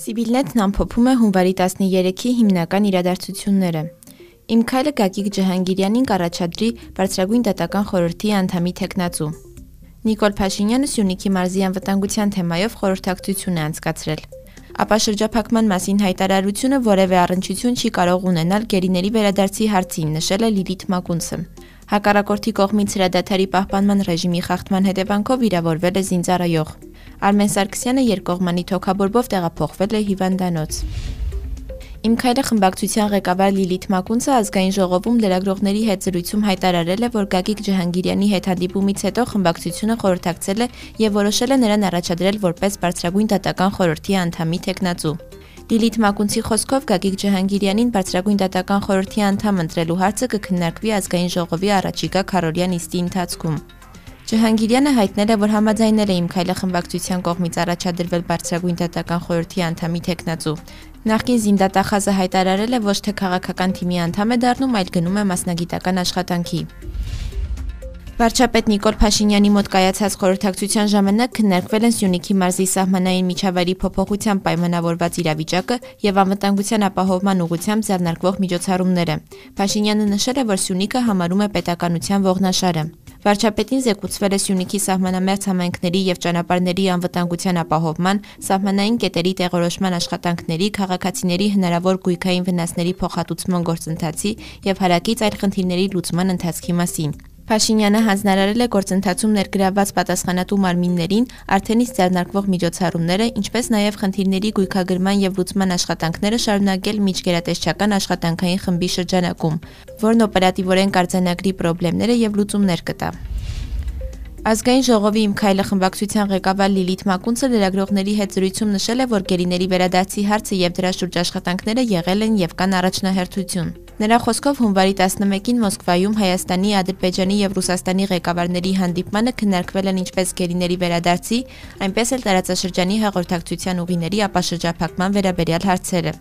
Սիվիլնետն ամփոփում է հունվարի 13-ի հիմնական իրադարձությունները։ Իմ քայլը Գագիկ Ջհանգիրյանին կառաջադրի բարձրագույն դատական խորհրդի անդամի տեխնացու։ Նիկոլ Փաշինյանը Սյունիքի մարզի անվտանգության թեմայով խորհրդակցություն է անցկացրել։ Ապա շրջափակման մասին հայտարարությունը որևէ առնչություն չի կարող ունենալ գերիների վերադարձի հարցին, նշել է Լիլիթ Մակունցը։ Հակառակորդի կողմից հրադադարի պահպանման ռեժիմի խախտման հետևանքով վիրավորվել է զինծառայող։ Արմեն Սարգսյանը երկկողմանի թոքաբորբով տեղափոխվել է հիվանդանոց։ Իմ քայլը խմբակցության ղեկավար Լիլիթ Մակունցը ազգային ժողովում լրագրողների հետ զրույցում հայտարարել է, որ Գագիկ Ջհանգիրյանի հետ հանդիպումից հետո խմբակցությունը խորհրդակցել է եւ որոշել է նրան առաջադրել որպես բարձրագույն դատական խորհրդի անդամի տեխնացու։ Լիլիթ Մակունցի խոսքով Գագիկ Ջհանգիրյանին բարձրագույն դատական խորհրդի անդամ ընտրելու հարցը կքննարկվի ազգային ժողովի առաջիկա քարորյան նիստի ընթացքում։ Ջհանգիրյանը հայտնել է, որ համաձայնել է իմ քայլը խմբակցության կողմից առաջադրվել բարձրագույն դատական խորհրդի անդամի տեխնացու։ Նախկին զինդատախազը հայտարարել է ոչ թե քաղաքական թիմի անդամ է դառնում, այլ գնում է մասնագիտական աշխատանքի։ Վարչապետ Նիկոլ Փաշինյանի մոտ կայացած խորհրդակցության ժամանակ քննարկվել են Սյունիքի մարզի սահմանային միջավայրի փոփոխությամբ պայմանավորված իրավիճակը եւ անվտանգության ապահովման ուղղությամբ ձեռնարկվող միջոցառումները։ Փաշինյանը նշել է, որ Սյունիքը համարում է պետականության ողնաշարը։ Վարչապետին զեկուցվել է Սյունիքի սահմանամերձ համայնքների եւ ճանապարհների անվտանգության ապահովման, սահմանային կետերի տեղորոշման աշխատանքների, քաղաքացիների հնարավոր գույքային վնասների փոխհատուցման գործընթացի եւ հարակից այլ խնդիրների լուծման ընթացքի մասին։ Փաշինյանը հանձնարարել է գործընթացում ներգրավված պատասխանատու մարմիններին արդեն իսկ ձեռնարկվող միջոցառումները, ինչպես նաև խնդիրների գույքագրման եւ լուծման աշխատանքները շարունակել միջգերատեսչական աշխատանքային խմբի շրջանակում, որն օպերատիվորեն կարձանագրի խնդիրները եւ լուծումներ կտա։ Ազգային ժողովի իմ քայլը խմբակցության ղեկավար Լիլիթ Մակունցը լրագրողների հետ զրույցում նշել է, որ գերիների վերադարձի հարցը եւ դրա շուրջ աշխատանքները եղել են եւ կան առաջնահերթություն։ Նրա խոսքով հունվարի 11-ին Մոսկվայում Հայաստանի, Ադրբեջանի եւ Ռուսաստանի ղեկավարների հանդիպմանը քննարկվել են ինչպես գերիների վերադարձի, այնպես էլ տարածաշրջանի հաղորդակցության ուղիների ապաշրջափակման վերաբերյալ հարցերը։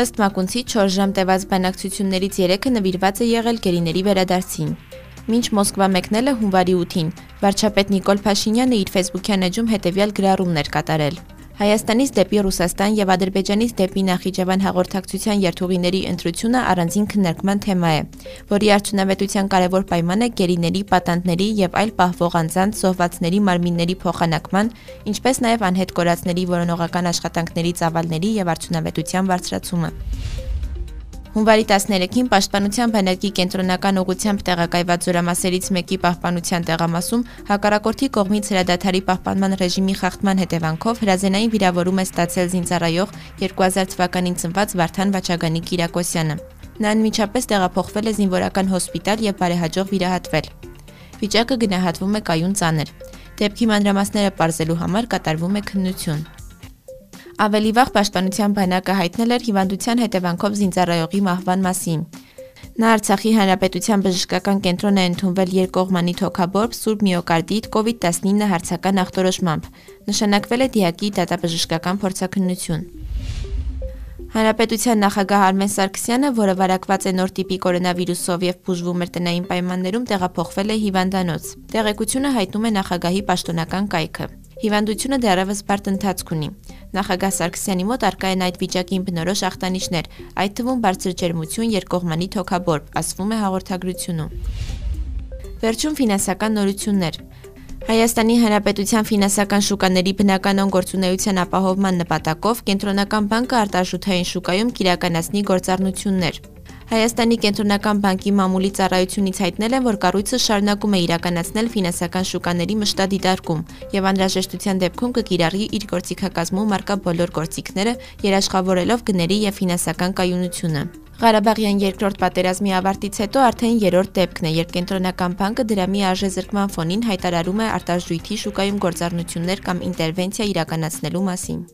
Ըստ Մակունցի 4 ժամ տևած բանակցություններից 3-ը նվիրված է եղել գերիների վերադարձին։ Մինչ Մոսկվա մեկնելը հունվարի 8-ին վարչապետ Նիկոլ Փաշինյանը իր Facebook-յան էջում հետևյալ գրառումներ կատարել. Հայաստանից դեպի Ռուսաստան եւ Ադրբեջանից դեպի Նախիջևան հաղորդակցության երթուղիների ընտրությունը առանձին քննարկման թեմա է, որի արդյունավետության կարևոր պայմանը գերիների, պատանդների եւ այլ պահվող անձանց զոհվածների մարմինների փոխանակման, ինչպես նաեւ անհետ կորածների որոնողական աշխատանքների ծավալների եւ արդյունավետության բարձրացումը։ Հունվարի 13-ին Պաշտպանության բանակի կենտրոնական ուղությամբ տեղակայված զորամասերից մեկի պահպանության տեղամասում հակառակորդի կողմից հրադադարի պահպանման ռեժիմի խախտման հետևանքով հրազենային վիրավորում է ստացել զինծառայող 2000 թվականին ծնված Վարդան Վաչագանի Կիրակոսյանը։ Նա անմիջապես տեղափոխվել է զինվորական հոսպիտալ եւ բարեհաջող վիրահատվել։ Վիճակը գնահատվում է կայուն ծանր։ Դեպքի մանրամասները ողջելու համար կատարվում է քննություն։ Ավելի վաղ Պաշտպանության բանակը հայտնել էր հիվանդության հետևանքով զինծառայողի մահվան մասին։ Նա Արցախի Հանրապետության բժշկական կենտրոն է ընդունվել երկկողմանի թոքաբորբ Սուրբ միոկարդիտ COVID-19 հարցական ախտորոշմամբ։ Նշանակվել է դիակի դատաբժշկական փորձակնություն։ Հանրապետության նախագահ Արմեն Սարգսյանը, որը վարակված է նոր տիպի կորոնավիրուսով եւ բուժվում էր տնային պայմաններում, տեղափոխվել է հիվանդանոց։ Տեղեկությունը հայտնում է նախագահի պաշտոնական կայքը։ Հիվանդությունը դեռևս բարդ ընթացք ունի։ Նախագահ Սարգսյանի մոտ արկա են այդ վիճակին բնորոշ ախտանիշներ, այդ թվում բարձր ջերմություն, երկկողմանի թոքաբորբ, ասվում է հաղորդագրությունում։ Վերջում ֆինանսական նորություններ։ Հայաստանի Հանրապետության ֆինանսական շուկաների բնականon գործունեության ապահովման նպատակով Կենտրոնական բանկը արտարժութային շուկայում կիրականացնի գործառնություններ։ Հայաստանի կենտրոնական բանկի մամուլի ծառայությունից հայտնել են, որ կառույցը շարունակում է իրականացնել ֆինանսական շուկաների մշտադիտարկում եւ անհրաժեշտության դեպքում կկիրառի իր գործիքակազմում արկա բոլոր գործիքները, երաշխավորելով գների եւ ֆինանսական կայունությունը։ Ղարաբաղյան երկրորդ պատերազմի ավարտից հետո արդեն երրորդ դեպքն է, երբ կենտրոնական բանկը դրամի արժեզրկման ֆոնին հայտարարում է արտարժույթի շուկայում գործառնություններ կամ ինտերվենցիա իրականացնելու մասին։